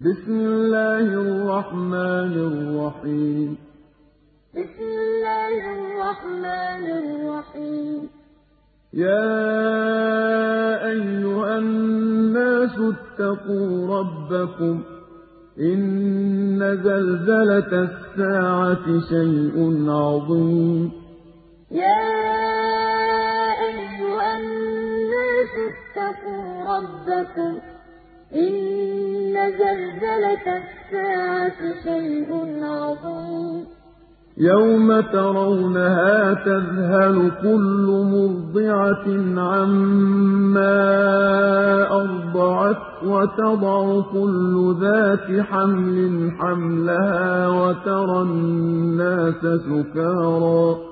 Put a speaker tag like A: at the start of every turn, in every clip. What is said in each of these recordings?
A: بسم الله الرحمن الرحيم.
B: بسم الله الرحمن الرحيم.
A: يا أيها الناس اتقوا ربكم. إن زلزلة الساعة شيء عظيم.
B: يا أيها الناس اتقوا ربكم. إن زلزلة الساعة شيء عظيم.
A: يوم ترونها تذهل كل مرضعة عما أرضعت وتضع كل ذات حمل حملها وترى الناس سكارى.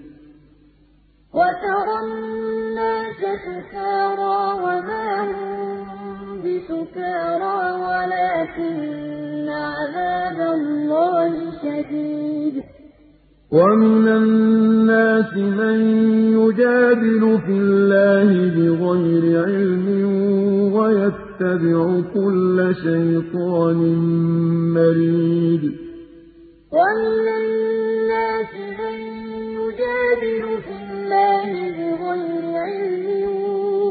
B: وترى الناس سكارى وما هم بسكارى ولكن عذاب الله شديد.
A: ومن الناس من يجادل في الله بغير علم ويتبع كل شيطان مريد.
B: ومن الناس من يجادل في علم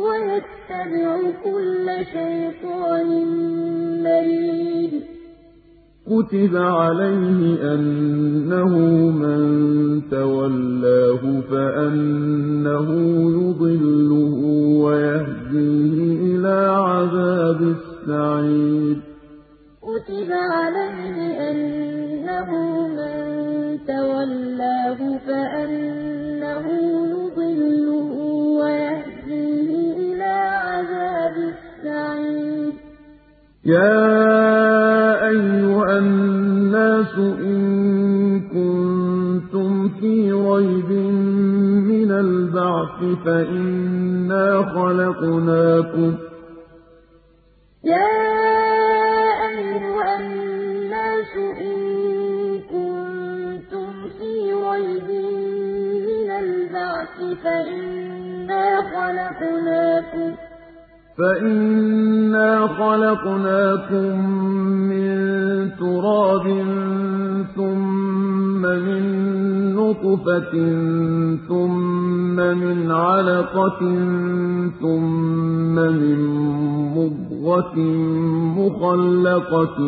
B: ويتبع كل شيطان مريد
A: كتب عليه أنه من تولاه فأنه يضله ويهديه إلى عذاب السعير
B: كتب عليه أنه من تولاه فأنه
A: يا أيها الناس إن كنتم في ريب من البعث فإنا خلقناكم
B: فإنا خلقناكم
A: من تراب ثم من نطفة ثم من علقة ثم من مضغة مخلقة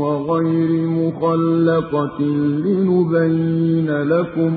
A: وغير مخلقة لنبين لكم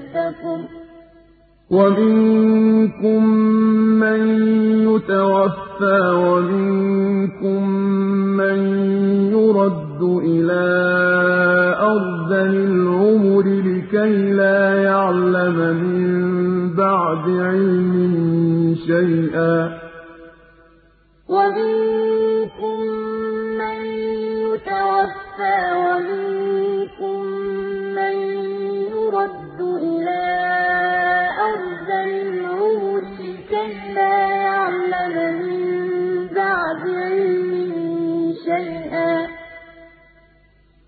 A: ومنكم من يتوفى ومنكم من يرد إلى أرذل العمر لكي لا يعلم من بعد علم شيئا.
B: ومنكم من يتوفى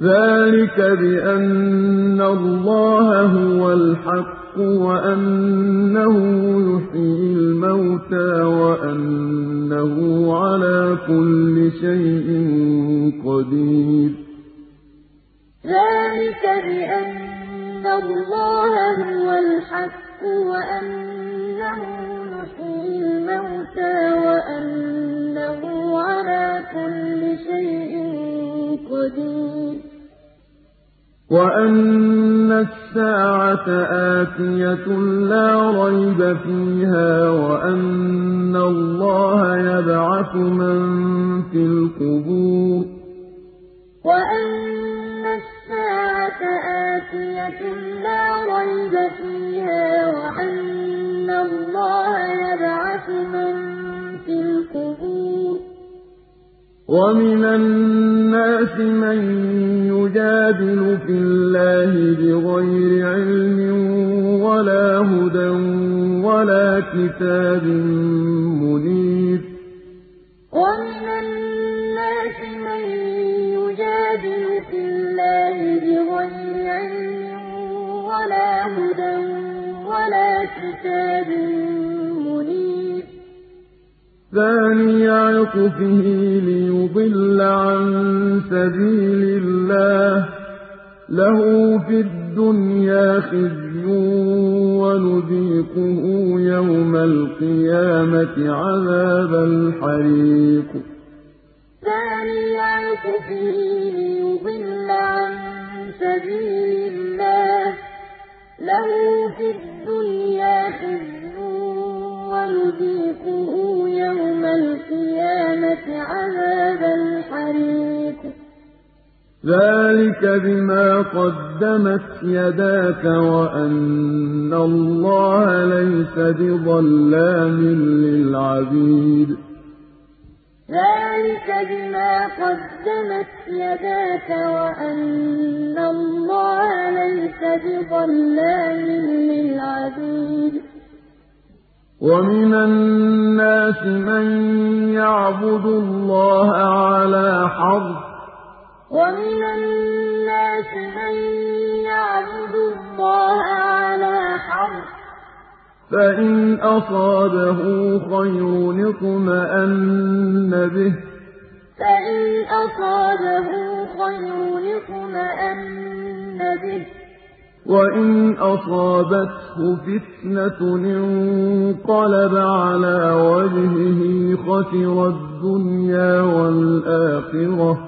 A: ذَٰلِكَ بِأَنَّ اللَّهَ هُوَ الْحَقُّ وَأَنَّهُ يُحْيِي الْمَوْتَىٰ وَأَنَّهُ عَلَىٰ كُلِّ شَيْءٍ قَدِيرٌ.
B: ذَٰلِكَ بِأَنَّ اللَّهَ هُوَ الْحَقُّ وَأَنَّهُ يُحْيِي الْمَوْتَىٰ وَأَنَّهُ عَلَىٰ كُلِّ شَيْءٍ قَدِيرٌ.
A: وَأَنَّ السَّاعَةَ آتِيَةٌ لَّا رَيْبَ فِيهَا وَأَنَّ اللَّهَ يَبْعَثُ مَن فِي الْقُبُورِ
B: وَأَنَّ السَّاعَةَ آتِيَةٌ لَّا رَيْبَ فِيهَا وَأَنَّ اللَّهَ يَبْعَثُ مَن
A: وَمِنَ النَّاسِ مَن يُجَادِلُ فِي اللَّهِ بِغَيْرِ عِلْمٍ وَلَا هُدًى وَلَا كِتَابٍ مُّنِيرٍ
B: وَمِنَ النَّاسِ مَن يُجَادِلُ فِي اللَّهِ بِغَيْرِ عِلْمٍ وَلَا هُدًى وَلَا كِتَابٍ مُّنِيرٍ
A: ثَانِيَ عِطْفِهِ سَبِيلِ اللَّهِ ۖ لَهُ فِي الدُّنْيَا خِزْيٌ وَنُذِيقُهُ يَوْمَ الْقِيَامَةِ عَذَابَ الْحَرِيقِ.
B: ثَانِيَ عِطْفِهِ لِيُضِلَّ عَن سَبِيلِ اللَّهِ ۖ. لَهُ فِي الدُّنْيَا خِزْيٌ وَنُذِيقُهُ يَوْمَ الْقِيَامَةِ عَذَابَ الْحَرِيقِ.
A: ذَٰلِكَ بِمَا قَدَّمَتْ يَدَاكَ وَأَنَّ اللَّهَ لَيْسَ بِظَلَّامٍ لِّلْعَبِيدِ.
B: ذَٰلِكَ بِمَا قَدَّمَتْ يَدَاكَ وَأَنَّ اللَّهَ لَيْسَ بِظَلَّامٍ لِّلْعَبِيدِ.
A: وَمِنَ النَّاسِ مَن يَعْبُدُ اللَّهَ عَلَىٰ حَرْفٍ ۖ
B: وَمِنَ النَّاسِ مَن يَعْبُدُ اللَّهَ عَلَىٰ حَرْفٍ ۖ.
A: فَإِنْ أَصَابَهُ خَيْرٌ اطْمَأَنَّ بِهِ ۖ. وَإِنْ أَصَابَتْهُ فِتْنَةٌ انقَلَبَ عَلَىٰ وَجْهِهِ خَسِرَ الدُّنْيَا وَالْآخِرَةَ ۚ.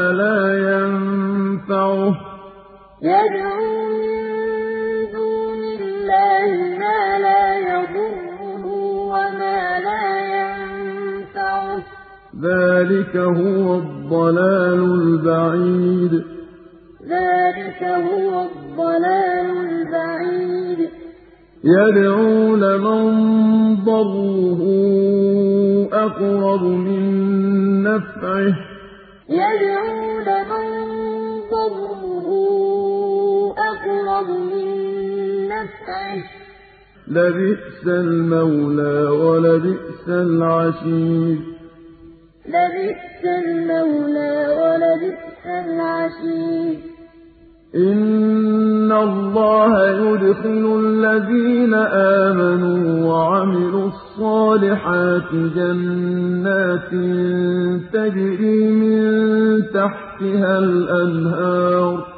A: ذَٰلِكَ هُوَ الضَّلَالُ الْبَعِيدُ.
B: ذَٰلِكَ هُوَ الضَّلَالُ الْبَعِيدُ.
A: يَدْعُو لَمَن ضَرُّهُ أَقْرَبُ مِن نَّفْعِهِ ۚ.
B: يَدْعُو لَمَن ضَرُّهُ أَقْرَبُ مِن نَّفْعِهِ ۚ
A: لَبِئْسَ الْمَوْلَىٰ وَلَبِئْسَ الْعَشِيرُ
B: لَبِئْسَ الْمَوْلَىٰ وَلَبِئْسَ الْعَشِيرُ
A: إِنَّ اللَّهَ يُدْخِلُ الَّذِينَ آمَنُوا وَعَمِلُوا الصَّالِحَاتِ جَنَّاتٍ تَجْرِي مِن تَحْتِهَا الْأَنْهَارُ ۚ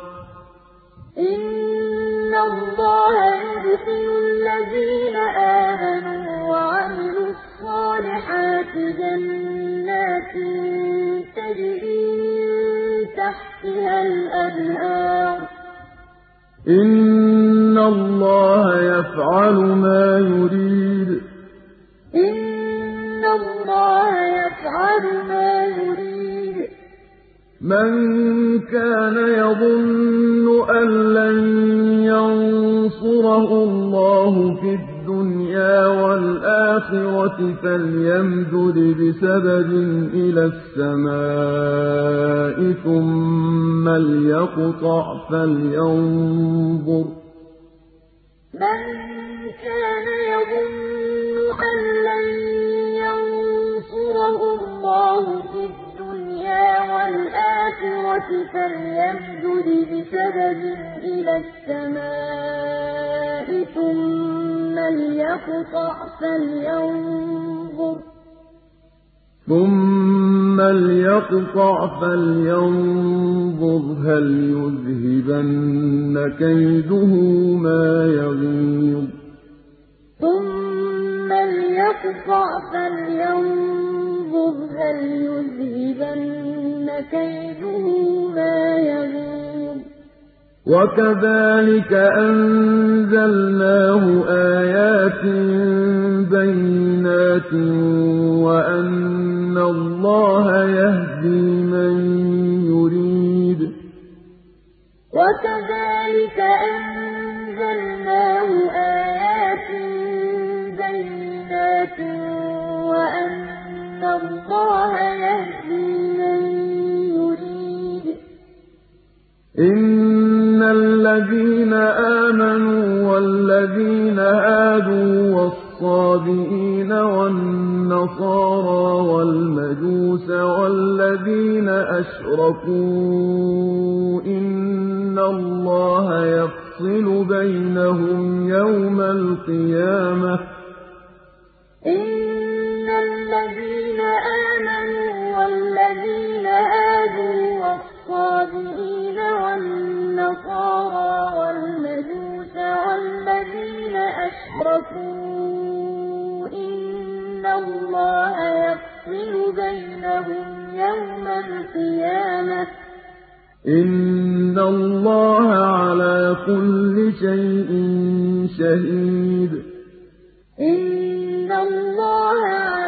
B: إِنَّ اللَّهَ يُدْخِلُ الَّذِينَ آمَنُوا وَعَمِلُوا الصَّالِحَاتِ جَنَّاتٍ تَجْرِي مِن تَحْتِهَا الْأَنْهَارُ ۚ
A: إِنَّ اللَّهَ يَفْعَلُ مَا يُرِيدُ
B: إِنَّ اللَّهَ يَفْعَلُ مَا يُرِيدُ
A: مَن كَانَ يَظُنُّ أَن لَّن يَنصُرَهُ اللَّهُ فِي الدُّنْيَا وَالْآخِرَةِ فَلْيَمْدُدْ بِسَبَبٍ إِلَى السَّمَاءِ ثُمَّ لْيَقْطَعْ فَلْيَنظُرْ.
B: مَن كَانَ يَظُنُّ أَن لَّن يَنصُرَهُ اللَّهُ فِي الدُّنْيَا وَالْآخِرَةِ فَلْيَمْدُدْ بِسَبَبٍ إِلَى السَّمَاءِ ثُمَّ لْيَقْطَعْ فَلْيَنظُرْ.
A: ثُمَّ لْيَقْطَعْ فَلْيَنظُرْ هَلْ يُذْهِبَنَّ كَيْدُهُ مَا يَغِيظُ.
B: ثُمَّ لْيَقْطَعْ فَلْيَنظُرْ. هَلْ يُذْهِبَنَّ كَيْدُهُ مَا يَغِيظُ؟
A: وَكَذَٰلِكَ أَنزَلْنَاهُ آيَاتٍ بَيِّنَاتٍ وَأَنَّ اللَّهَ يَهْدِي مَن يُرِيدُ.
B: وَكَذَٰلِكَ أَنزَلْنَاهُ آيَاتٍ بَيِّنَاتٍ اللَّهَ يَهْدِي مَن يُرِيدُ.
A: إِنَّ الَّذِينَ آمَنُوا وَالَّذِينَ هَادُوا وَالصَّابِئِينَ وَالنَّصَارَىٰ وَالْمَجُوسَ وَالَّذِينَ أَشْرَكُوا إِنَّ اللَّهَ يَفْصِلُ بَيْنَهُمْ يَوْمَ الْقِيَامَةِ ۚ
B: وَالنَّصَارَىٰ وَالْمَجُوسَ وَالَّذِينَ أَشْرَكُوا إِنَّ اللَّهَ يَفْصِلُ بَيْنَهُمْ يَوْمَ الْقِيَامَةِ ۚ.
A: إِنَّ اللَّهَ عَلَىٰ كُلِّ شَيْءٍ شَهِيدٌ.
B: إِنَّ اللَّهَ عَلَىٰ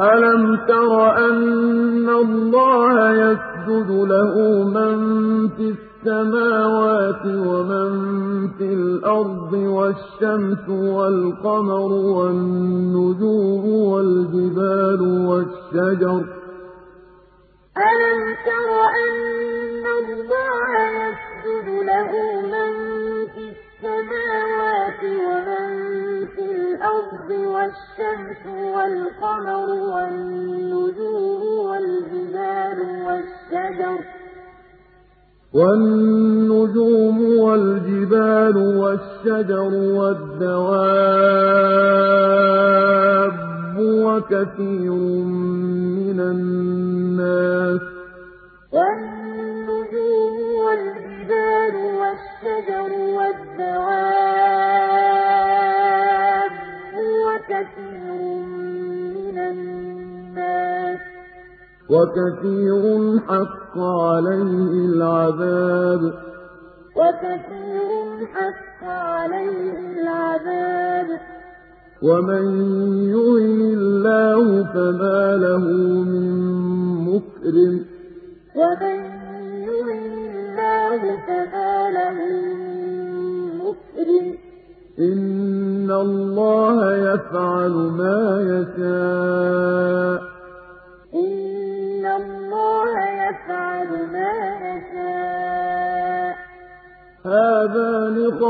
A: أَلَمْ تَرَ أَنَّ اللَّهَ يَسْجُدُ لَهُ مَن فِي السَّمَاوَاتِ وَمَن فِي الْأَرْضِ وَالشَّمْسُ وَالْقَمَرُ وَالنُّجُومُ وَالْجِبَالُ وَالشَّجَرُ ۗ
B: أَلَمْ تَرَ أَنَّ اللَّهَ يَسْجُدُ لَهُ مَن فِي السَّمَاوَاتِ وَمَن فِي الْأَرْضِ وَالشَّمْسُ وَالْقَمَرُ وَالنُّجُومُ وَالْجِبَالُ وَالشَّجَرُ ۗ
A: وَالدَّوَابُّ وَكَثِيرٌ
B: وَكَثِيرٌ
A: حَقَّ عَلَيْهِ الْعَذَابُ ۗ.
B: وَكَثِيرٌ حَقَّ عَلَيْهِ الْعَذَابُ ۗ.
A: وَمَن يُهِنِ اللَّهُ فَمَا لَهُ مِن مُّكْرِمٍ ۚ.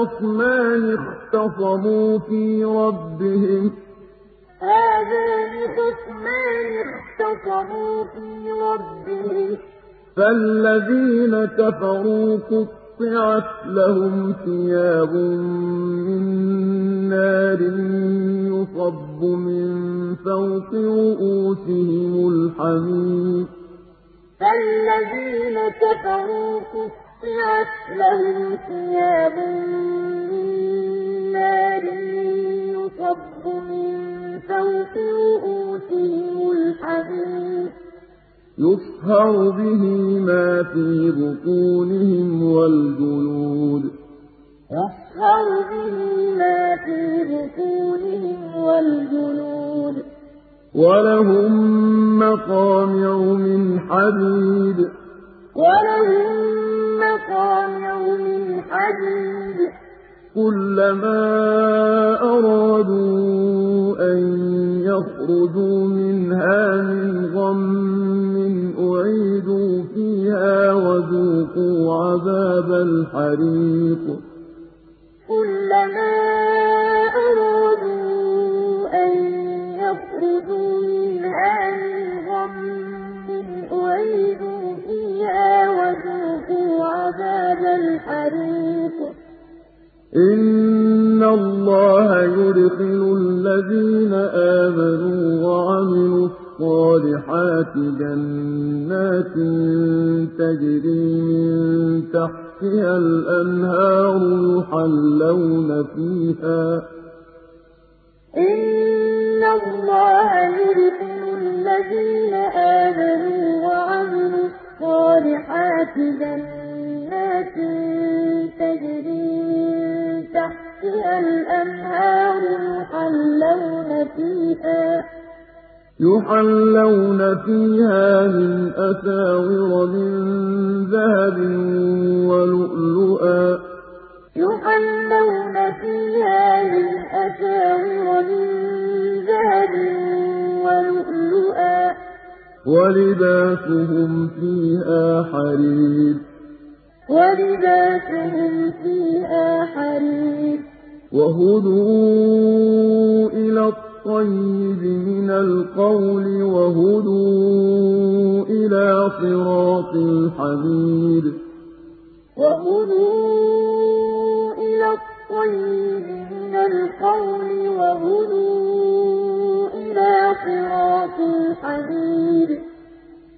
A: خَصْمَانِ اخْتَصَمُوا فِي رَبِّهِمْ ۖ.
B: هَٰذَانِ خَصْمَانِ اخْتَصَمُوا فِي رَبِّهِمْ ۖ.
A: فالذين كفروا قطعت لهم ثياب من نار يصب من فوق رؤوسهم الحميم.
B: فالذين كفروا قطعت لهم ثياب من نار يصب من فوق رؤوسهم الحميم
A: يصهر به ما في بطونهم والجلود.
B: يصهر به ما في بطونهم والجلود.
A: ولهم مقامع من حديد.
B: ولهم مقامع من حديد
A: كلما أرادوا أن يخرجوا منها من غم أعيدوا فيها وذوقوا عذاب الحريق.
B: كلما أرادوا أن يخرجوا منها من غم أعيدوا فيها وذوقوا عذاب الحريق.
A: إن الله يدخل الذين آمنوا وعملوا الصالحات جنات تجري من تحتها الأنهار يحلون فيها.
B: إن الله يدخل الذين آمنوا وعملوا الصالحات جنات تجري من تحتها الأنهار يحلون فيها
A: يحلون فيها من أساور من ذهب ولؤلؤا
B: يحلون فيها من أساور من ذهب ولؤلؤا
A: ولباسهم فيها حرير.
B: ولباسهم فيها حرير.
A: وهدوا إلى الطيب من القول وهدوا إلى صراط الحميد.
B: وهدوا إلى الطيب من القول وهدوا صراط الحميد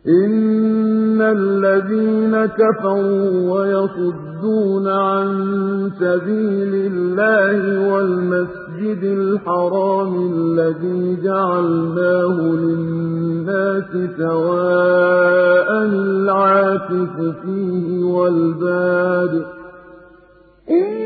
A: إن الذين كفروا ويصدون عن سبيل الله والمسجد الحرام الذي جعلناه للناس سواء العاكف فيه والباد.
B: إن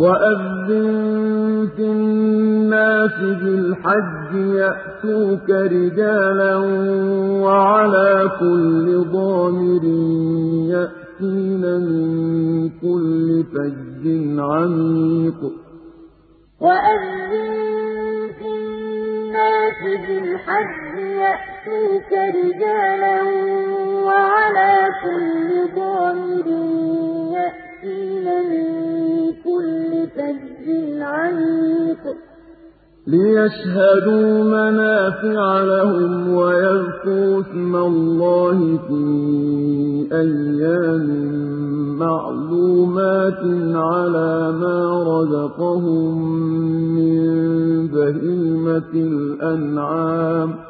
A: وأذن في الناس بالحج يأتوك رجالا وعلى كل ضامر يأتين من كل فج عميق
B: وأذن في الناس بالحج يأتوك رجالا وعلى كل ضامر يأتين من كل فج العميق
A: ليشهدوا منافع لهم ويذكروا اسم الله في أيام معلومات على ما رزقهم من بهيمة الأنعام.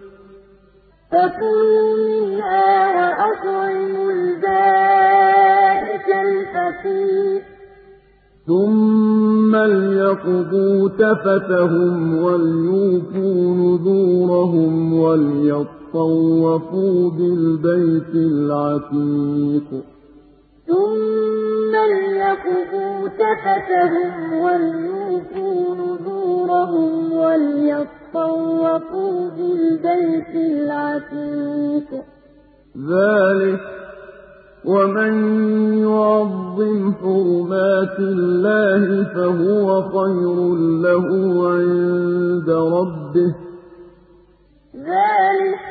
B: فكلوا منها وأطعموا البائس الفقير.
A: ثم ليقضوا تفتهم وليوفوا نذورهم وليطوفوا بالبيت العتيق.
B: ثم ليقضوا تفتهم وليوفوا نذورهم وليطوفوا بالبيت العتيق
A: ذلك ومن يعظم حرمات الله فهو خير له عند ربه
B: ذلك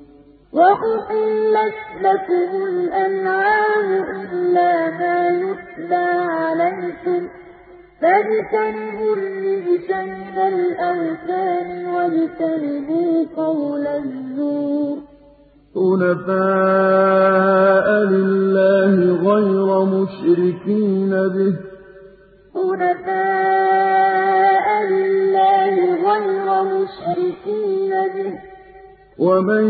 B: وأحلت لكم الأنعام إلا ما يتلى عليكم فاجتنبوا الرجس من الأوثان واجتنبوا قول الزور
A: حنفاء لله غير مشركين به ومن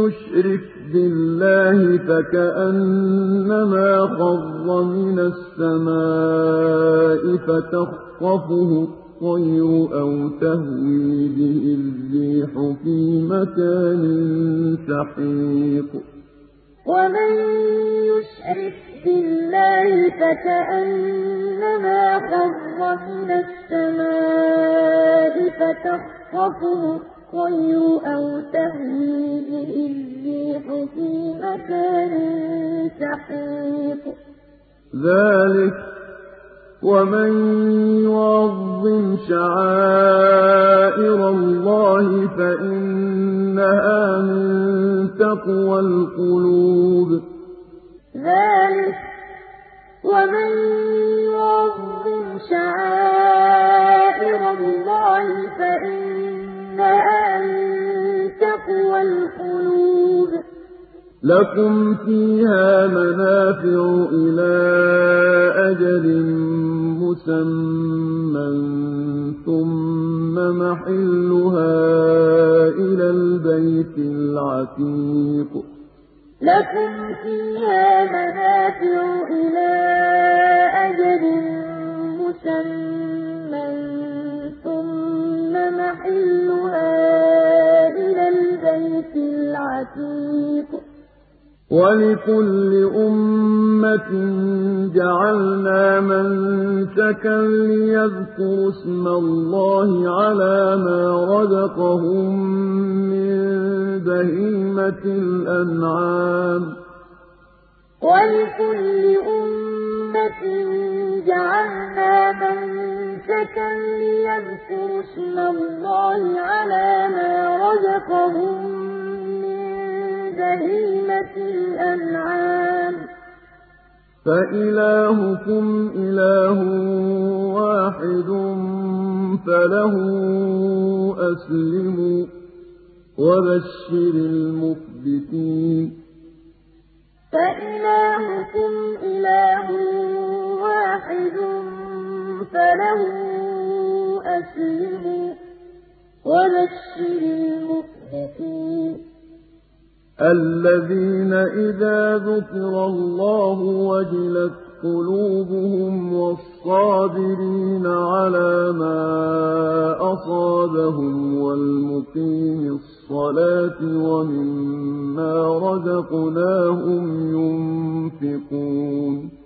A: يشرك بالله فكأنما خر من السماء فتخطفه الطير أو تهوي به الريح في مكان سحيق.
B: ومن يشرك بالله فكأنما خر من السماء فتخطفه الطير أو تهوي به الريح في مكان سحيق.
A: ذلك ومن يعظم شعائر الله فإنها من تقوى القلوب.
B: ذلك ومن يعظم شعائر الله فإنها من تقوى القلوب
A: لكم فيها منافع إلى أجل مسمى ثم محلها إلى البيت العتيق
B: لكم فيها منافع إلى أجل مسمى محلها إلى البيت العتيق.
A: ولكل أمة جعلنا منسكا ليذكروا اسم الله على ما رزقهم من بهيمة الأنعام.
B: ولكل أمة جعلنا منسكا ليذكروا اسم الله على ما رزقهم من بهيمة الأنعام.
A: فإلهكم إله واحد فله أسلموا وبشر المخبتين.
B: فإلهكم إله واحد فله أسلموا وبشر المخبتين
A: الَّذِينَ إِذَا ذُكِرَ اللَّهُ وَجِلَتْ قُلُوبُهُمْ وَالصَّابِرِينَ عَلَىٰ مَا أَصَابَهُمْ وَالْمُقِيمِي الصَّلَاةِ وَمِمَّا رَزَقْنَاهُمْ يُنفِقُونَ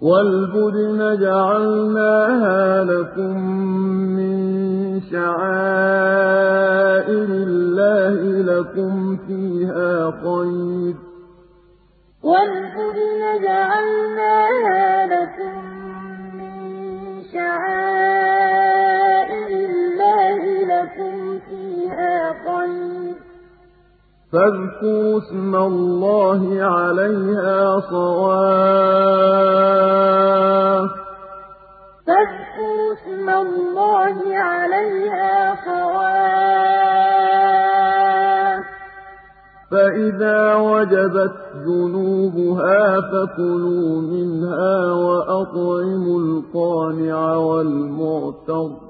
A: وَالْبُدْنَ جَعَلْنَاهَا لَكُم مِّن شَعَائِرِ اللَّهِ لَكُمْ فِيهَا خَيْرٌ ۖ.
B: مِّن شَعَائِرِ اللَّهِ فِيهَا خَيْرٌ ۖ
A: فَاذْكُرُوا اسْمَ اللَّهِ عَلَيْهَا صَوَافَّ. فَإِذَا وَجَبَتْ جُنُوبُهَا فَكُلُوا مِنْهَا وَأَطْعِمُوا الْقَانِعَ وَالْمُعْتَرَّ ۚ.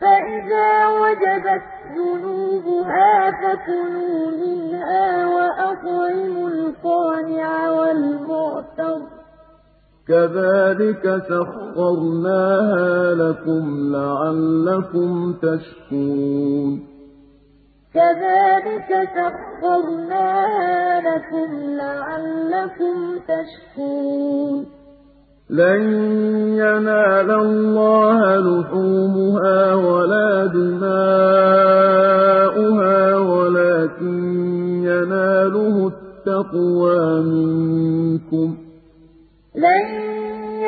B: فَإِذَا وَجَبَتْ جُنُوبُهَا فَكُلُوا مِنْهَا وَأَطْعِمُوا الْقَانِعَ وَالْمُعْتَرَّ ۚ.
A: كَذَٰلِكَ سَخَّرْنَاهَا لَكُمْ لَعَلَّكُمْ تَشْكُرُونَ.
B: كَذَٰلِكَ سَخَّرْنَاهَا لَكُمْ لَعَلَّكُمْ تَشْكُرُونَ.
A: لَن يَنَالَ اللَّهَ لُحُومُهَا وَلَا دِمَاؤُهَا وَلَٰكِن يَنَالُهُ التَّقْوَىٰ مِنكُمْ ۚ.
B: لَن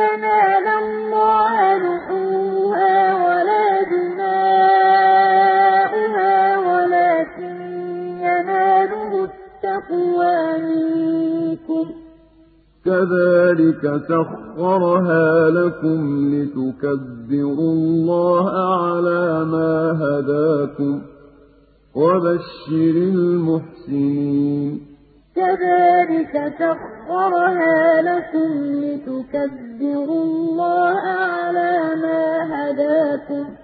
B: يَنَالَ اللَّهَ لُحُومُهَا وَلَا دِمَاؤُهَا وَلَٰكِن يَنَالُهُ التَّقْوَىٰ مِنكُمْ ۚ.
A: كَذَٰلِكَ سَخَّرَهَا لَكُمْ لِتُكَبِّرُوا اللَّهَ عَلَىٰ مَا هَدَاكُمْ ۗ وَبَشِّرِ الْمُحْسِنِينَ
B: كَذَٰلِكَ سَخَّرَهَا لَكُمْ لِتُكَبِّرُوا اللَّهَ عَلَىٰ مَا هَدَاكُمْ ۗ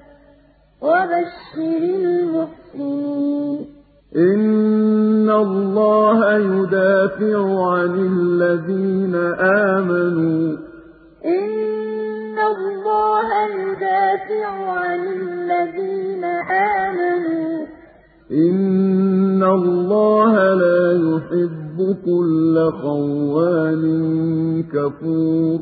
B: وَبَشِّرِ الْمُحْسِنِينَ
A: إِنَّ اللَّهَ يُدَافِعُ عَنِ الَّذِينَ آمَنُوا ۗ.
B: إِنَّ اللَّهَ يُدَافِعُ عَنِ الَّذِينَ آمَنُوا ۗ.
A: إِنَّ اللَّهَ لَا يُحِبُّ كُلَّ خَوَّانٍ كَفُورٍ.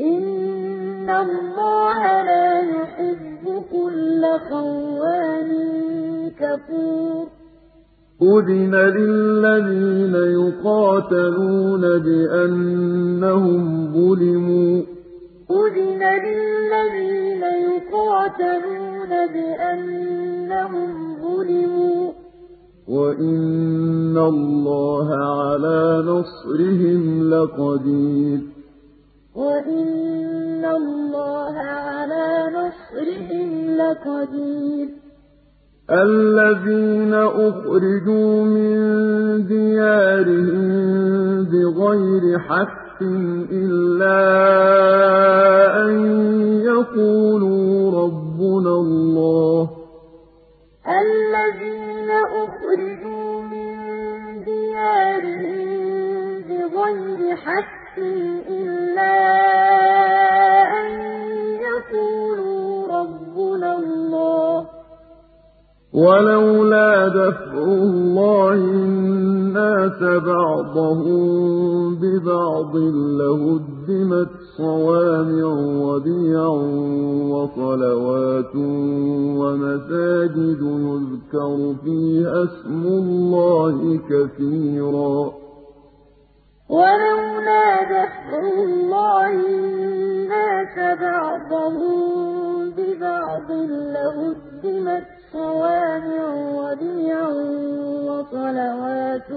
B: إِنَّ اللَّهَ لَا يُحِبُّ كُلَّ خَوَّانٍ كَفُورٍ.
A: أُذِنَ لِلَّذِينَ يُقَاتَلُونَ بِأَنَّهُمْ ظُلِمُوا ۚ
B: أُذِنَ لِلَّذِينَ يُقَاتَلُونَ بِأَنَّهُمْ ظُلِمُوا ۚ
A: وَإِنَّ اللَّهَ عَلَىٰ نَصْرِهِمْ لَقَدِيرٌ
B: وَإِنَّ اللَّهَ عَلَىٰ نَصْرِهِمْ لَقَدِيرٌ
A: الَّذِينَ أُخْرِجُوا مِن دِيَارِهِم بِغَيْرِ حَقٍّ إِلَّا أَن يَقُولُوا رَبُّنَا اللَّهُ ۗ. وَلَوْلَا دَفْعُ اللَّهِ النَّاسَ بَعْضَهُم بِبَعْضٍ لَّهُدِّمَتْ صَوَامِعُ وَبِيَعٌ وَصَلَوَاتٌ وَمَسَاجِدُ يُذْكَرُ فِيهَا اسْمُ اللَّهِ كَثِيرًا ۗ.
B: وَلَوْلَا دَفْعُ اللَّهِ النَّاسَ بَعْضَهُم بِبَعْضٍ لَّهُدِّمَتْ صَوَامِعُ وَبِيَعٌ وَصَلَوَاتٌ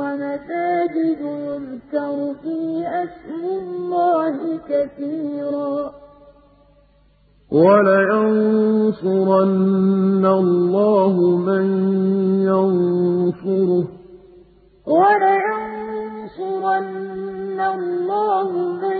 B: وَمَسَاجِدُ يُذْكَرُ فِيهَا اسْمُ اللَّهِ كَثِيرًا ۗ.
A: وَلَيَنصُرَنَّ اللَّهُ مَن يَنصُرُهُ ۗ.
B: وَلَيَنصُرَنَّ اللَّهُ مَن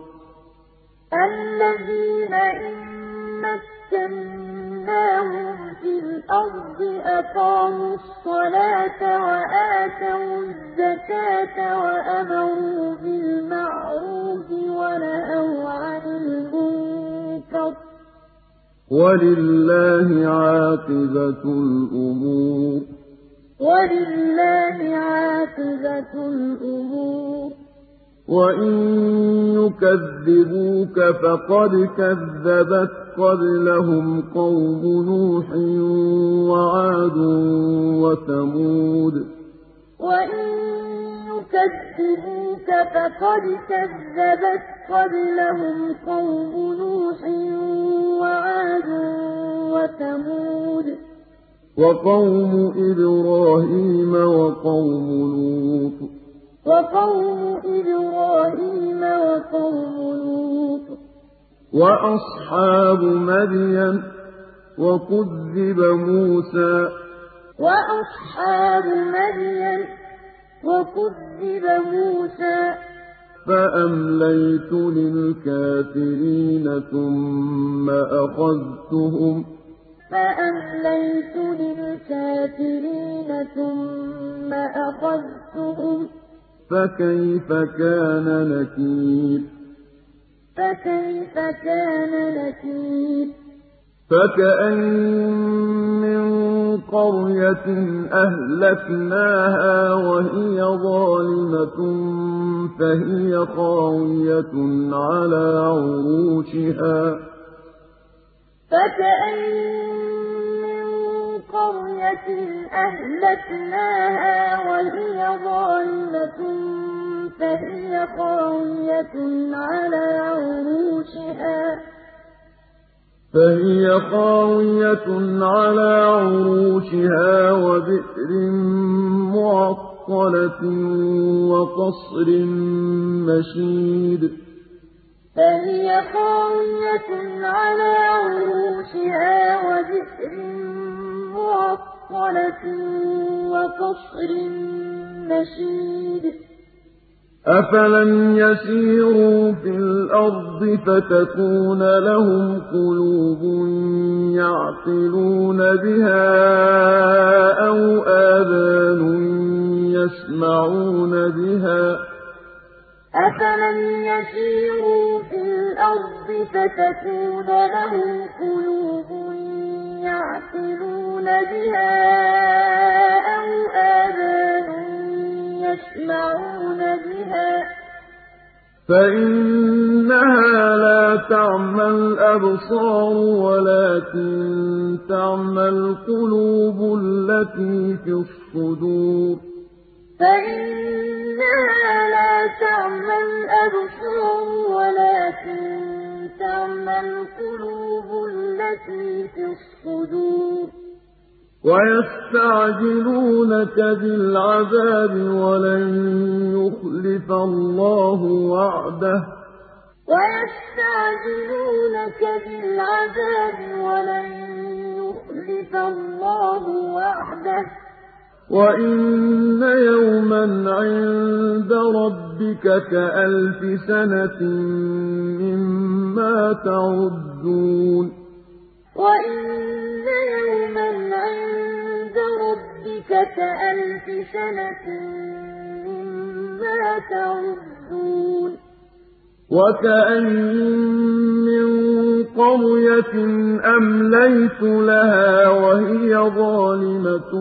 B: الَّذِينَ إِن مَّكَّنَّاهُمْ فِي الْأَرْضِ أَقَامُوا الصَّلَاةَ وَآتَوُا الزَّكَاةَ وَأَمَرُوا بِالْمَعْرُوفِ وَنَهَوْا عَنِ الْمُنكَرِ ۗ.
A: وَلِلَّهِ عَاقِبَةُ الْأُمُورِ.
B: وَلِلَّهِ عَاقِبَةُ الْأُمُورِ.
A: وَإِن يُكَذِّبُوكَ فَقَدْ كَذَّبَتْ قَبْلَهُمْ قَوْمُ نُوحٍ وَعَادٌ وَثَمُودُ
B: وَإِن يُكَذِّبُوكَ فَقَدْ كَذَّبَتْ قَبْلَهُمْ قَوْمُ نُوحٍ وَعَادٌ وَثَمُودُ
A: وَقَوْمُ إِبْرَاهِيمَ وَقَوْمُ لُوطٍ
B: وَقَوْمُ إِبْرَاهِيمَ وَقَوْمُ لُوطٍ.
A: وَأَصْحَابُ مَدْيَنَ ۖ وَكُذِّبَ مُوسَىٰ.
B: وَأَصْحَابُ مَدْيَنَ ۖ وَكُذِّبَ مُوسَىٰ.
A: فَأَمْلَيْتُ لِلْكَافِرِينَ ثُمَّ أَخَذْتُهُمْ ۖ.
B: فَأَمْلَيْتُ لِلْكَافِرِينَ ثُمَّ أَخَذْتُهُمْ ۖ.
A: فَكَيْفَ كَانَ نَكِيرِ؟
B: فَكَيْفَ كَانَ نَكِيرِ؟
A: فَكَأَيِّن مِّن قَرْيَةٍ أَهْلَكْنَاهَا وَهِيَ ظَالِمَةٌ فَهِيَ خَاوِيَةٌ عَلَىٰ عُرُوشِهَا.
B: فَكَأَيِّن مِّن قَرْيَةٍ أَهْلَكْنَاهَا وَهِيَ ظَالِمَةٌ فَهِيَ خَاوِيَةٌ عَلَىٰ عُرُوشِهَا.
A: فهي خاوية على عروشها وبئر معطلة وقصر مشيد.
B: فهي خاوية على عروشها وبئر معطلة وقصر مشيد
A: أَفَلَمْ يَسِيرُوا فِي الْأَرْضِ فَتَكُونَ لَهُمْ قُلُوبٌ يَعْقِلُونَ بِهَا أَوْ آذَانٌ يَسْمَعُونَ بِهَا ۚ
B: أَفَلَمْ يَسِيرُوا فِي الْأَرْضِ فَتَكُونَ لَهُمْ قُلُوبٌ يَعْقِلُونَ بِهَا أَوْ آذَانٌ يَسْمَعُونَ بِهَا ۚ.
A: فَإِنَّهَا لَا تَعْمَى الْأَبْصَارُ وَلَٰكِن تَعْمَى الْقُلُوبُ الَّتِي فِي الصُّدُورِ.
B: فَإِنَّهَا لَا تَعْمَى الْأَبْصَارُ وَلَٰكِن تَعْمَى الْقُلُوبُ الَّتِي فِي الصُّدُورِ
A: وَيَسْتَعْجِلُونَكَ بِالْعَذَابِ وَلَن يُخْلِفَ اللَّهُ وَعْدَهُ ۚ
B: وَيَسْتَعْجِلُونَكَ بِالْعَذَابِ وَلَن يُخْلِفَ اللَّهُ وَعْدَهُ ۚ
A: وَإِنَّ يَوْمًا عِندَ رَبِّكَ كَأَلْفِ سَنَةٍ مِّمَّا تَعُدُّونَ
B: وَإِنَّ يَوْمًا عِندَ رَبِّكَ كَأَلْفِ سَنَةٍ مِّمَّا تَعُدُّونَ
A: وَكَأَيِّن مِّن قَرْيَةٍ أَمْلَيْتُ لَهَا وَهِيَ ظَالِمَةٌ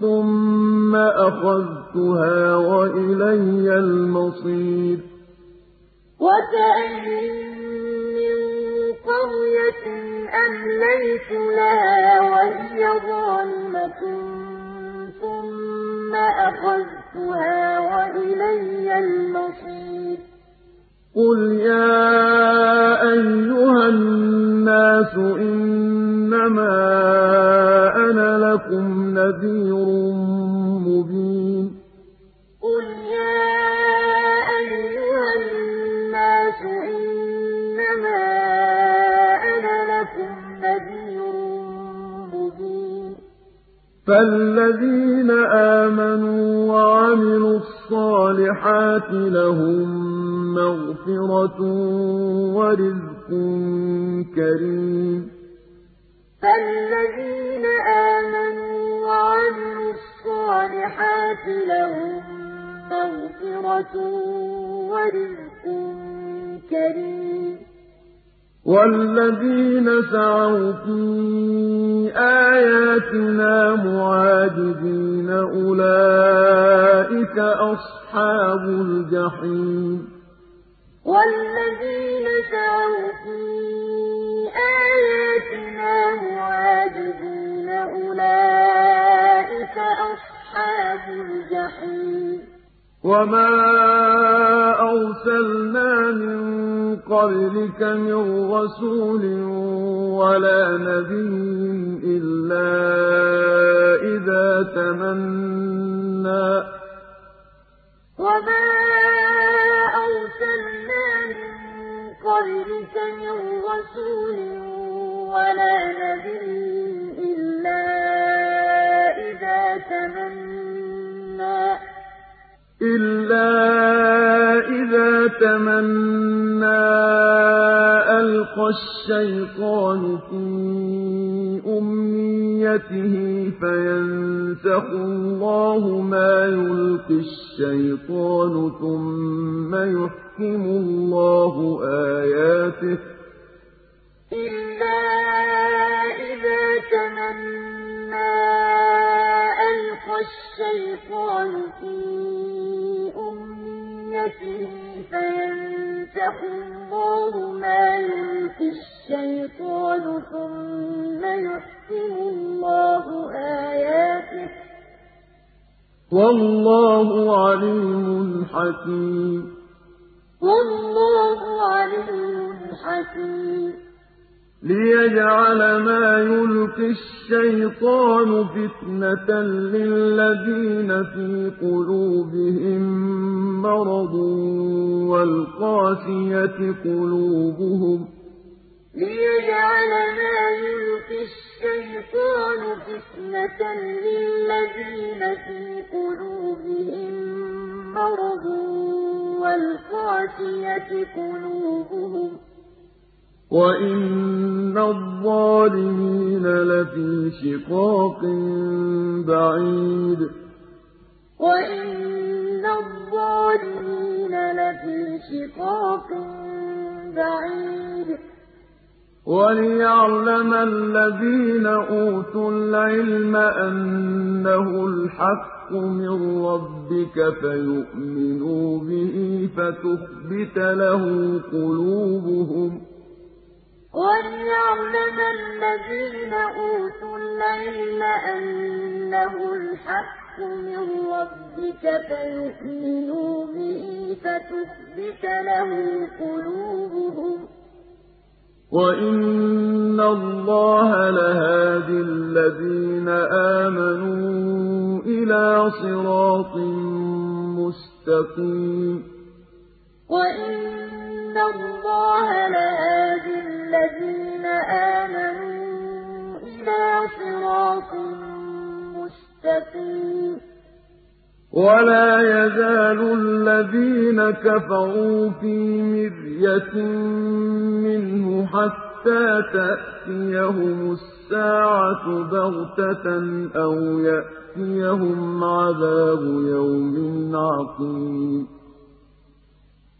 A: ثُمَّ أَخَذْتُهَا وَإِلَيَّ الْمَصِيرُ
B: وَكَأَيِّن مِّن قرية أمليت لها وهي ظالمة ثم أخذتها وإلي المصير
A: قل يا أيها الناس إنما أنا لكم نذير مبين
B: قل يا أيها الناس إنما أنا لكم نذير مبين
A: فالذين آمنوا وعملوا الصالحات لهم مغفرة ورزق كريم.
B: فالذين آمنوا وعملوا الصالحات لهم مغفرة ورزق كريم.
A: والذين سعوا في آياتنا معاجزين أولئك أصحاب الجحيم.
B: وَالَّذِينَ سَعَوْا فِي آيَاتِنَا مُعَاجِزِينَ أُولَٰئِكَ أَصْحَابُ الْجَحِيمِ.
A: وَمَا أَرْسَلْنَا مِن قَبْلِكَ مِن رَّسُولٍ وَلَا نَبِيٍّ إِلَّا شِقَاقٍ بَعِيدٍ.
B: وَإِنَّ الظَّالِمِينَ لَفِي شِقَاقٍ بَعِيدٍ.
A: وَلِيَعْلَمَ الَّذِينَ أُوتُوا الْعِلْمَ أَنَّهُ الْحَقُّ مِن رَّبِّكَ فَيُؤْمِنُوا بِهِ فَتُخْبِتَ لَهُ قُلُوبُهُمْ ۗ
B: وَلِيَعْلَمَ الَّذِينَ أُوتُوا الْعِلْمَ أَنَّهُ الْحَقُّ مِن رَّبِّكَ فَيُؤْمِنُوا بِهِ فَتُخْبِتَ لَهُ قُلُوبُهُمْ ۗ
A: وَإِنَّ اللَّهَ لَهَادِ الَّذِينَ آمَنُوا إِلَىٰ صِرَاطٍ مُّسْتَقِيمٍ
B: وَإِنَّ اللَّهَ لَهَادِ الَّذِينَ آمَنُوا إِلَىٰ صِرَاطٍ مُّسْتَقِيمٍ
A: وَلَا يَزَالُ الَّذِينَ كَفَرُوا فِي مِرْيَةٍ مِّنْهُ حَتَّىٰ تَأْتِيَهُمُ السَّاعَةُ بَغْتَةً أَوْ يَأْتِيَهُمْ عَذَابُ يَوْمٍ عَقِيمٍ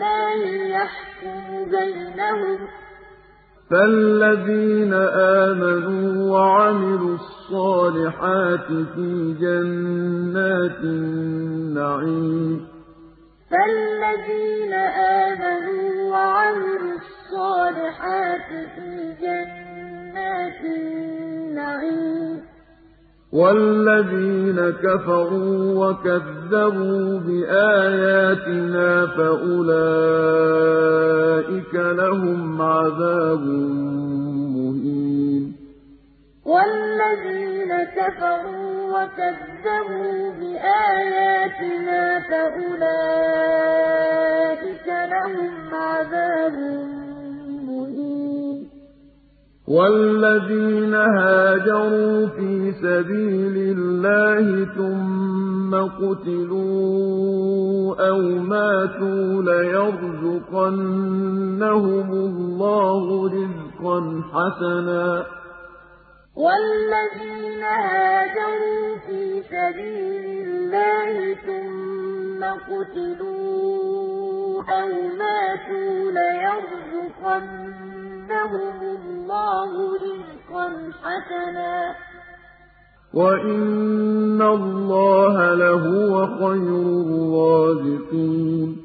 B: لِّلَّهِ يَحْكُمُ بَيْنَهُمْ ۚ.
A: فَالَّذِينَ آمَنُوا وَعَمِلُوا الصَّالِحَاتِ فِي جَنَّاتِ النَّعِيمِ.
B: فَالَّذِينَ آمَنُوا وَعَمِلُوا الصَّالِحَاتِ فِي جَنَّاتِ النَّعِيمِ.
A: وَالَّذِينَ كَفَرُوا وَكَذَّبُوا بِآيَاتِنَا فَأُولَٰئِكَ لَهُمْ عَذَابٌ مُّهِينٌ.
B: وَالَّذِينَ كَفَرُوا وَكَذَّبُوا بِآيَاتِنَا فَأُولَٰئِكَ لَهُمْ عَذَابٌ مُّهِينٌ
A: وَالَّذِينَ هَاجَرُوا فِي سَبِيلِ اللَّهِ ثُمَّ قُتِلُوا أَوْ مَاتُوا لَيَرْزُقَنَّهُمُ اللَّهُ رِزْقًا حَسَنًا ۚ.
B: وَالَّذِينَ هَاجَرُوا فِي سَبِيلِ اللَّهِ ثُمَّ قُتِلُوا أَوْ مَاتُوا لَيَرْزُقَنَّهُمُ اللَّهُ رِزْقًا حَسَنًا ۚ.
A: وَإِنَّ اللَّهَ لَهُوَ خَيْرُ الرَّازِقِينَ.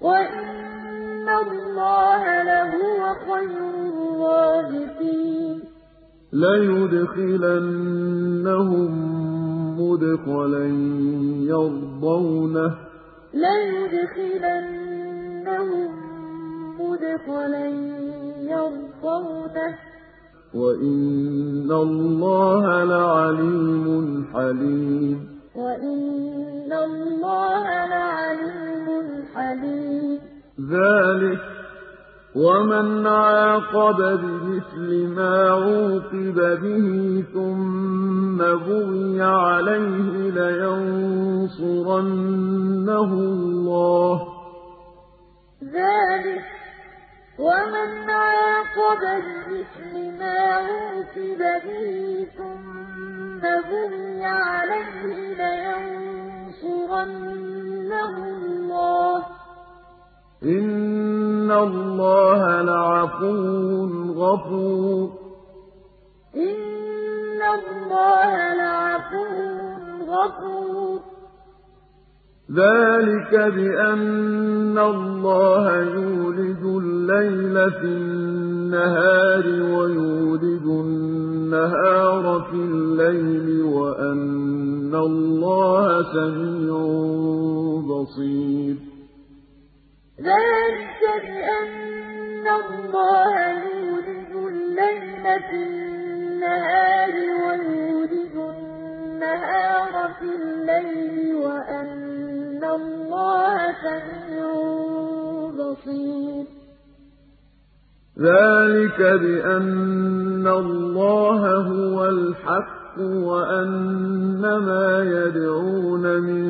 B: وَإِنَّ اللَّهَ لَهُوَ خَيْرُ الرَّازِقِينَ.
A: لَيُدْخِلَنَّهُم مُّدْخَلًا يَرْضَوْنَهُ ۗ.
B: لَيُدْخِلَنَّهُم مُّدْخَلًا يَرْضَوْنَهُ ۗ
A: وَإِنَّ اللَّهَ لَعَلِيمٌ حَلِيمٌ
B: وَإِنَّ اللَّهَ لَعَلِيمٌ حَلِيمٌ
A: ذَٰلِكَ وَمَنْ عَاقَبَ بِمِثْلِ مَا عُوقِبَ بِهِ ثُمَّ بُغِيَ عَلَيْهِ لَيَنصُرَنَّهُ اللَّهُ ۗ
B: ذَٰلِكَ وَمَنْ عَاقَبَ بِمِثْلِ مَا عُوقِبَ بِهِ ثُمَّ بُغِيَ عَلَيْهِ لَيَنصُرَنَّهُ اللَّهُ ۗ.
A: إِنَّ اللَّهَ لَعَفُوٌّ غَفُورٌ.
B: إِنَّ اللَّهَ لَعَفُوٌّ غَفُورٌ.
A: ذَٰلِكَ بِأَنَّ اللَّهَ يُولِجُ اللَّيْلَ فِي النَّهَارِ وَيُولِجُ النَّهَارَ فِي اللَّيْلِ وَأَنَّ اللَّهَ سَمِيعٌ بَصِيرٌ
B: ذَٰلِكَ بِأَنَّ اللَّهَ يُولِجُ اللَّيْلَ فِي النَّهَارِ وَيُولِجُ النَّهَارَ فِي اللَّيْلِ وَأَنَّ اللَّهَ سَمِيعٌ بَصِيرٌ
A: ذَٰلِكَ بِأَنَّ اللَّهَ هُوَ الْحَقُّ وَأَنَّ مَا يَدْعُونَ مِن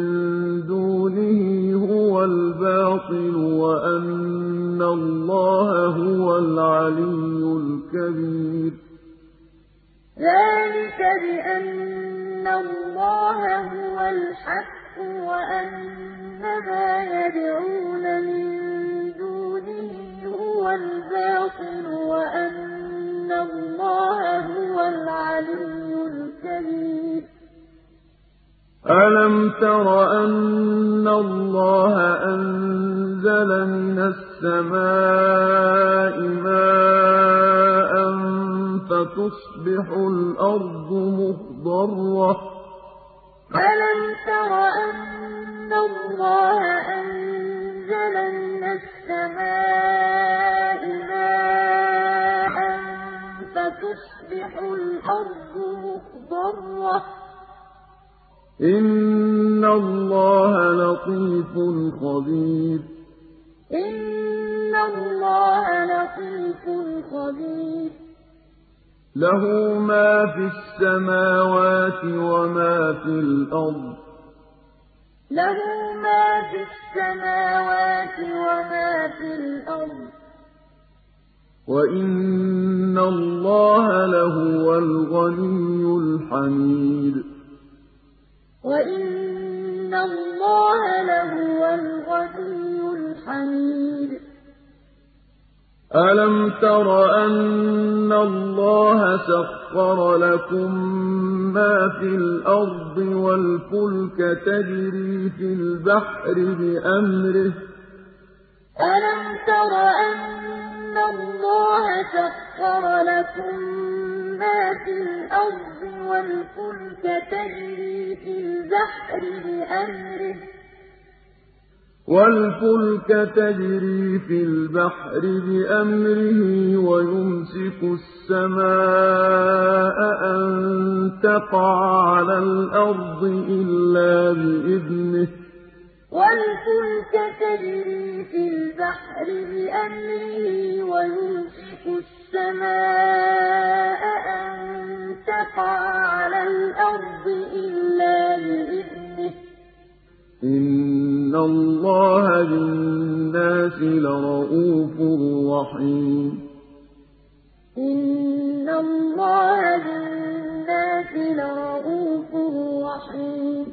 A: دُونِهِ هُوَ الْبَاطِلُ وَأَنَّ اللَّهَ هُوَ الْعَلِيُّ الْكَبِيرُ
B: ذَٰلِكَ بِأَنَّ اللَّهَ هُوَ الْحَقُّ وَأَنَّ مَا يَدْعُونَ مِن دُونِهِ هُوَ الْبَاطِلُ وَأَنَّ اللَّهَ هُوَ الْعَلِيُّ الْكَبِيرُ.
A: أَلَمْ تَرَ أَنَّ اللَّهَ أَنزَلَ مِنَ السَّمَاءِ مَاءً فَتُصْبِحُ الْأَرْضُ مُخْضَرَّةً ۗ
B: أَلَمْ تَرَ أَنَّ اللَّهَ أَنزَلَ مِنَ السَّمَاءِ مَاءً فَتُصْبِحُ الْأَرْضُ مُخْضَرَّةً ۗ
A: إِنَّ اللَّهَ لَطِيفٌ خَبِيرٌ.
B: إِنَّ اللَّهَ لَطِيفٌ خَبِيرٌ.
A: لَّهُ مَا فِي السَّمَاوَاتِ وَمَا فِي الْأَرْضِ ۗ.
B: لَهُ مَا فِي السَّمَاوَاتِ وَمَا فِي الْأَرْضِ ۗ.
A: وَإِنَّ اللَّهَ لَهُوَ الْغَنِيُّ الْحَمِيدُ.
B: وَإِنَّ اللَّهَ لَهُوَ الْغَنِيُّ الْحَمِيدُ.
A: أَلَمْ تَرَ أَنَّ اللَّهَ سَخَّرَ لَكُم مَّا فِي الْأَرْضِ وَالْفُلْكَ تَجْرِي فِي الْبَحْرِ بِأَمْرِهِ ۖ
B: أَلَمْ تَرَ أَنَّ اللَّهَ سَخَّرَ لَكُم مَّا فِي الْأَرْضِ وَالْفُلْكَ تَجْرِي فِي الْبَحْرِ بِأَمْرِهِ
A: وَالْفُلْكَ تَجْرِي فِي الْبَحْرِ بِأَمْرِهِ وَيُمْسِكُ السَّمَاءَ أَن تَقَعَ عَلَى الْأَرْضِ إِلَّا بِإِذْنِهِ ۗ.
B: وَالْفُلْكَ تَجْرِي فِي الْبَحْرِ بِأَمْرِهِ وَيُمْسِكُ السَّمَاءَ أَن تَقَعَ عَلَى الْأَرْضِ إِلَّا بِإِذْنِهِ ۗ.
A: إِنَّ اللَّهَ بِالنَّاسِ لَرَءُوفٌ رَّحِيمٌ
B: إِنَّ اللَّهَ بِالنَّاسِ لَرَءُوفٌ رَّحِيمٌ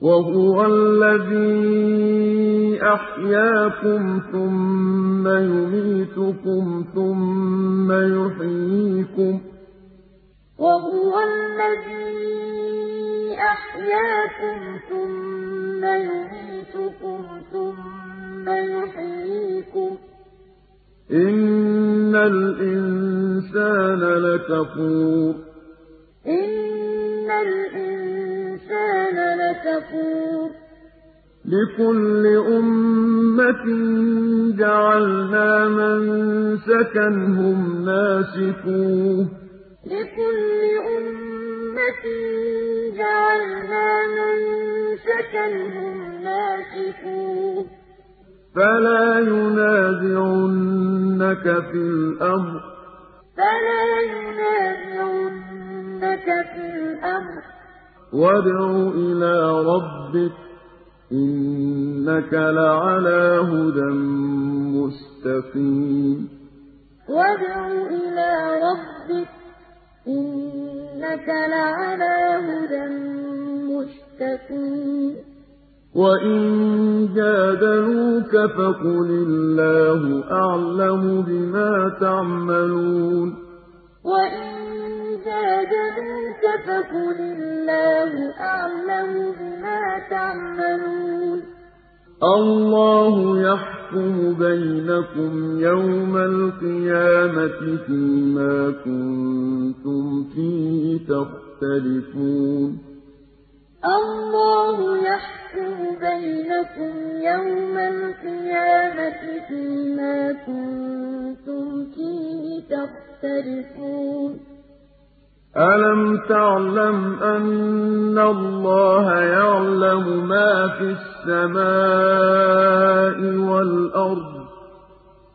A: وَهُوَ الَّذِي أَحْيَاكُمْ ثُمَّ يُمِيتُكُمْ ثُمَّ يُحْيِيكُمْ ۖ
B: وَهُوَ الَّذِي أَحْيَاكُمْ ثُمَّ يُمِيتُكُمْ ثُمَّ يُحْيِيكُمْ ۖ.
A: إِنَّ الْإِنسَانَ لَكَفُورٌ.
B: إِنَّ الْإِنسَانَ لَكَفُورٌ.
A: لِكُلِّ أُمَّةٍ جَعَلْنَا مَنسَكًا هُمْ نَاسِكُوهُ ۖ.
B: لِكُلِّ أُمَّةٍ جَعَلْنَا مَنسَكًا هُمْ نَاسِكُوهُ ۖ
A: فَلَا يُنَازِعُنَّكَ فِي الْأَمْرِ ۚ.
B: فَلَا يُنَازِعُنَّكَ فِي الْأَمْرِ ۚ.
A: وَادْعُ إِلَىٰ رَبِّكَ ۖ إِنَّكَ لَعَلَىٰ هُدًى مُّسْتَقِيمٍ.
B: وَادْعُ إِلَىٰ رَبِّكَ ۖ إِنَّكَ لَعَلَىٰ هُدًى مُّسْتَقِيمٍ
A: وَإِن جَادَلُوكَ فَقُلِ اللَّهُ أَعْلَمُ بِمَا تَعْمَلُونَ
B: وَإِن جَادَلُوكَ فَقُلِ اللَّهُ أَعْلَمُ بِمَا تَعْمَلُونَ
A: اللَّهُ يَحْكُمُ بَيْنَكُمْ يَوْمَ الْقِيَامَةِ فِيمَا كُنتُمْ فِيهِ تَخْتَلِفُونَ.
B: اللَّهُ يَحْكُمُ بَيْنَكُمْ يَوْمَ الْقِيَامَةِ فِيمَا كُنتُمْ فِيهِ تَخْتَلِفُونَ.
A: أَلَمْ تَعْلَمْ أَنَّ اللَّهَ يَعْلَمُ مَا فِي السَّمَاءِ وَالْأَرْضِ ۗ؟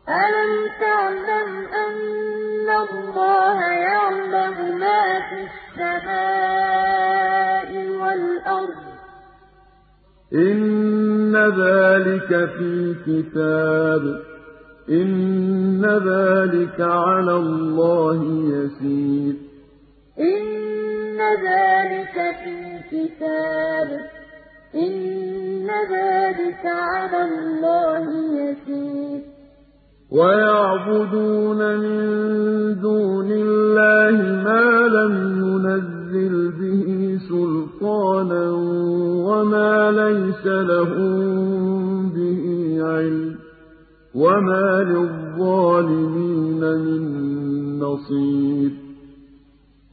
B: أَلَمْ تَعْلَمْ أَنَّ اللَّهَ يَعْلَمُ مَا فِي السَّمَاءِ وَالْأَرْضِ ۗ؟
A: إِنَّ ذَٰلِكَ فِي كِتَابٍ ۚ إِنَّ ذَٰلِكَ عَلَى اللَّهِ يَسِيرٌ
B: ذَٰلِكَ فِي كِتَابٍ ۚ إِنَّ ذَٰلِكَ عَلَى اللَّهِ يَسِيرٌ.
A: وَيَعْبُدُونَ مِن دُونِ اللَّهِ مَا لَمْ يُنَزِّلْ بِهِ سُلْطَانًا وَمَا لَيْسَ لَهُم بِهِ عِلْمٌ ۗ وَمَا لِلظَّالِمِينَ مِن نَّصِيرٍ.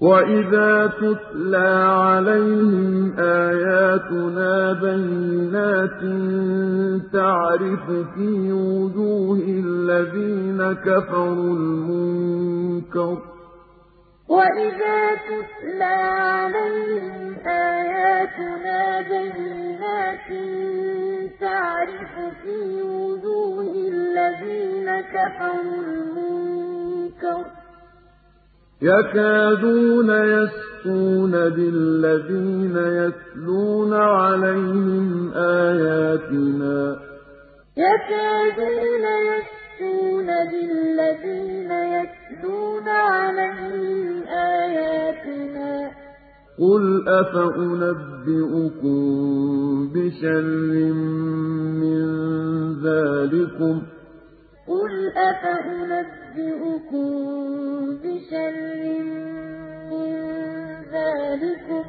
A: وَإِذَا تُتْلَىٰ عَلَيْهِمْ آيَاتُنَا بَيِّنَاتٍ تَعْرِفُ فِي وُجُوهِ الَّذِينَ كَفَرُوا الْمُنكَرَ ۖ
B: وَإِذَا تُتْلَىٰ عَلَيْهِمْ آيَاتُنَا بَيِّنَاتٍ تَعْرِفُ فِي وُجُوهِ الَّذِينَ كَفَرُوا الْمُنكَرَ ۖ
A: يَكَادُونَ يَسْطُونَ بِالَّذِينَ يَتْلُونَ عَلَيْهِمْ آيَاتِنَا ۚ.
B: يَكَادُونَ يَسْطُونَ بِالَّذِينَ يَتْلُونَ عَلَيْهِمْ آيَاتِنَا ۗ.
A: قُلْ أَفَأُنَبِّئُكُم بِشَرٍّ مِّن ذَٰلِكُمْ ۗ؟
B: قُلْ أَفَأُنَبِّئُكُم بِشَرٍّ مِّن ذَٰلِكُمْ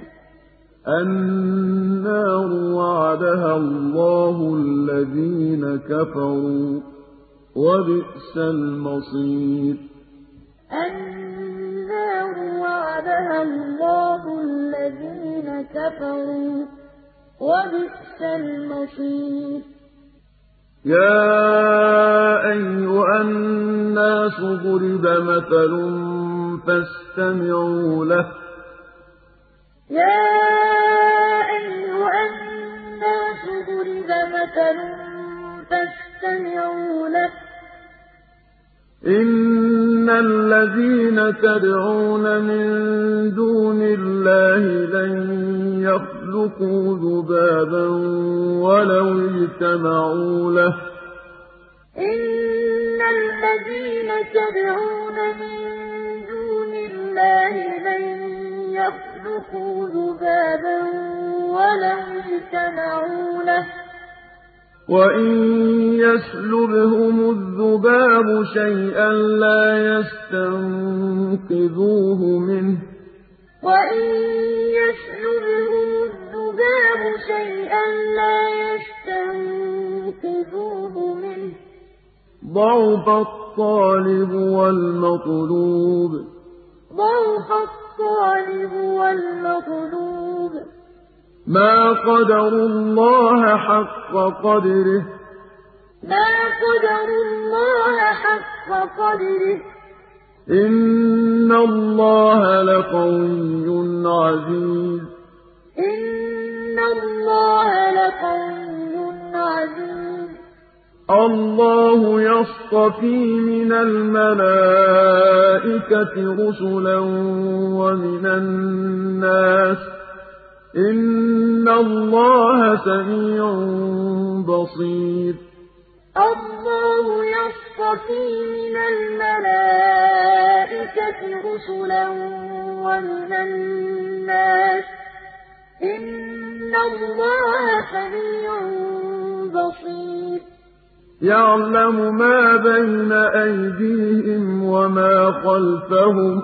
A: النَّارُ وَعَدَهَا اللَّهُ الَّذِينَ كَفَرُوا ۖ وَبِئْسَ الْمَصِيرُ
B: النَّارُ وَعَدَهَا اللَّهُ الَّذِينَ كَفَرُوا ۖ وَبِئْسَ الْمَصِيرُ
A: يَا أَيُّهَا النَّاسُ ضُرِبَ مَثَلٌ فَاسْتَمِعُوا لَهُ ۚ.
B: إِنَّ الَّذِينَ تَدْعُونَ مِن دُونِ اللَّهِ لَن يَخْلُقُوا ذُبَابًا وَلَوِ اجْتَمَعُوا لَهُ ۖ
A: وَإِن يَسْلُبْهُمُ الذُّبَابُ شَيْئًا لَّا يَسْتَنقِذُوهُ مِنْهُ ۚ
B: وَإِن يَسْلُبْهُمُ الذُّبَابُ شَيْئًا لَّا يَسْتَنقِذُوهُ مِنْهُ ۚ
A: ضَعُفَ الطَّالِبُ وَالْمَطْلُوبُ.
B: ضَعُفَ الطَّالِبُ وَالْمَطْلُوبُ.
A: مَا قَدَرُوا اللَّهَ حَقَّ قَدْرِهِ.
B: مَا قَدَرُوا اللَّهَ حَقَّ قَدْرِهِ ۗ.
A: إِنَّ اللَّهَ لَقَوِيٌّ عَزِيزٌ.
B: إِنَّ اللَّهَ لَقَوِيٌّ عَزِيزٌ.
A: اللَّهُ يَصْطَفِي مِنَ الْمَلَائِكَةِ رُسُلًا وَمِنَ النَّاسِ ۚ. إِنَّ اللَّهَ سَمِيعٌ بَصِيرٌ
B: اللَّهُ يَصْطَفِي مِنَ الْمَلَائِكَةِ رُسُلًا وَمِنَ النَّاسِ ۚ إِنَّ اللَّهَ سَمِيعٌ بَصِيرٌ
A: يَعْلَمُ مَا بَيْنَ أَيْدِيهِمْ وَمَا خَلْفَهُمْ ۗ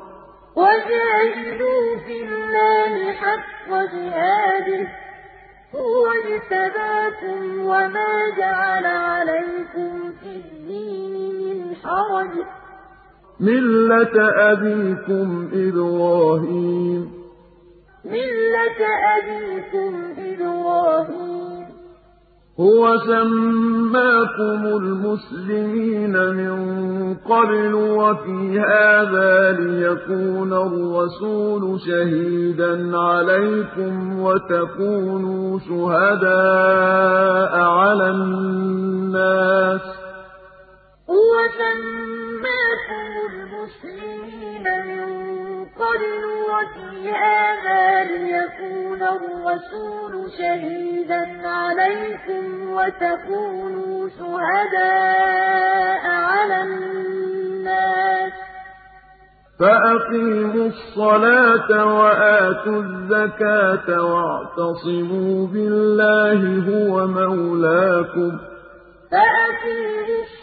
B: وَجَاهِدُوا فِي اللَّهِ حَقَّ جِهَادِهِ ۚ هُوَ اجْتَبَاكُمْ وَمَا جَعَلَ عَلَيْكُمْ فِي الدِّينِ مِنْ حَرَجٍ ۚ.
A: مِّلَّةَ أَبِيكُمْ إِبْرَاهِيمَ.
B: مِلَّةَ أَبِيكُمْ إِبْرَاهِيمَ.
A: هُوَ سَمَّاكُمُ الْمُسْلِمِينَ مِن قَبْلُ وَفِي هَٰذَا لِيَكُونَ الرَّسُولُ شَهِيدًا عَلَيْكُمْ وَتَكُونُوا شُهَدَاءَ عَلَى النَّاسِ ۚ.
B: هُوَ سَمَّاكُمُ الْمُسْلِمِينَ مِن قَبْلُ وفي هذا ليكون الرسول شهيدا عليكم وتكونوا شهداء على الناس
A: فأقيموا الصلاة وآتوا الزكاة واعتصموا بالله هو مولاكم
B: فأقيموا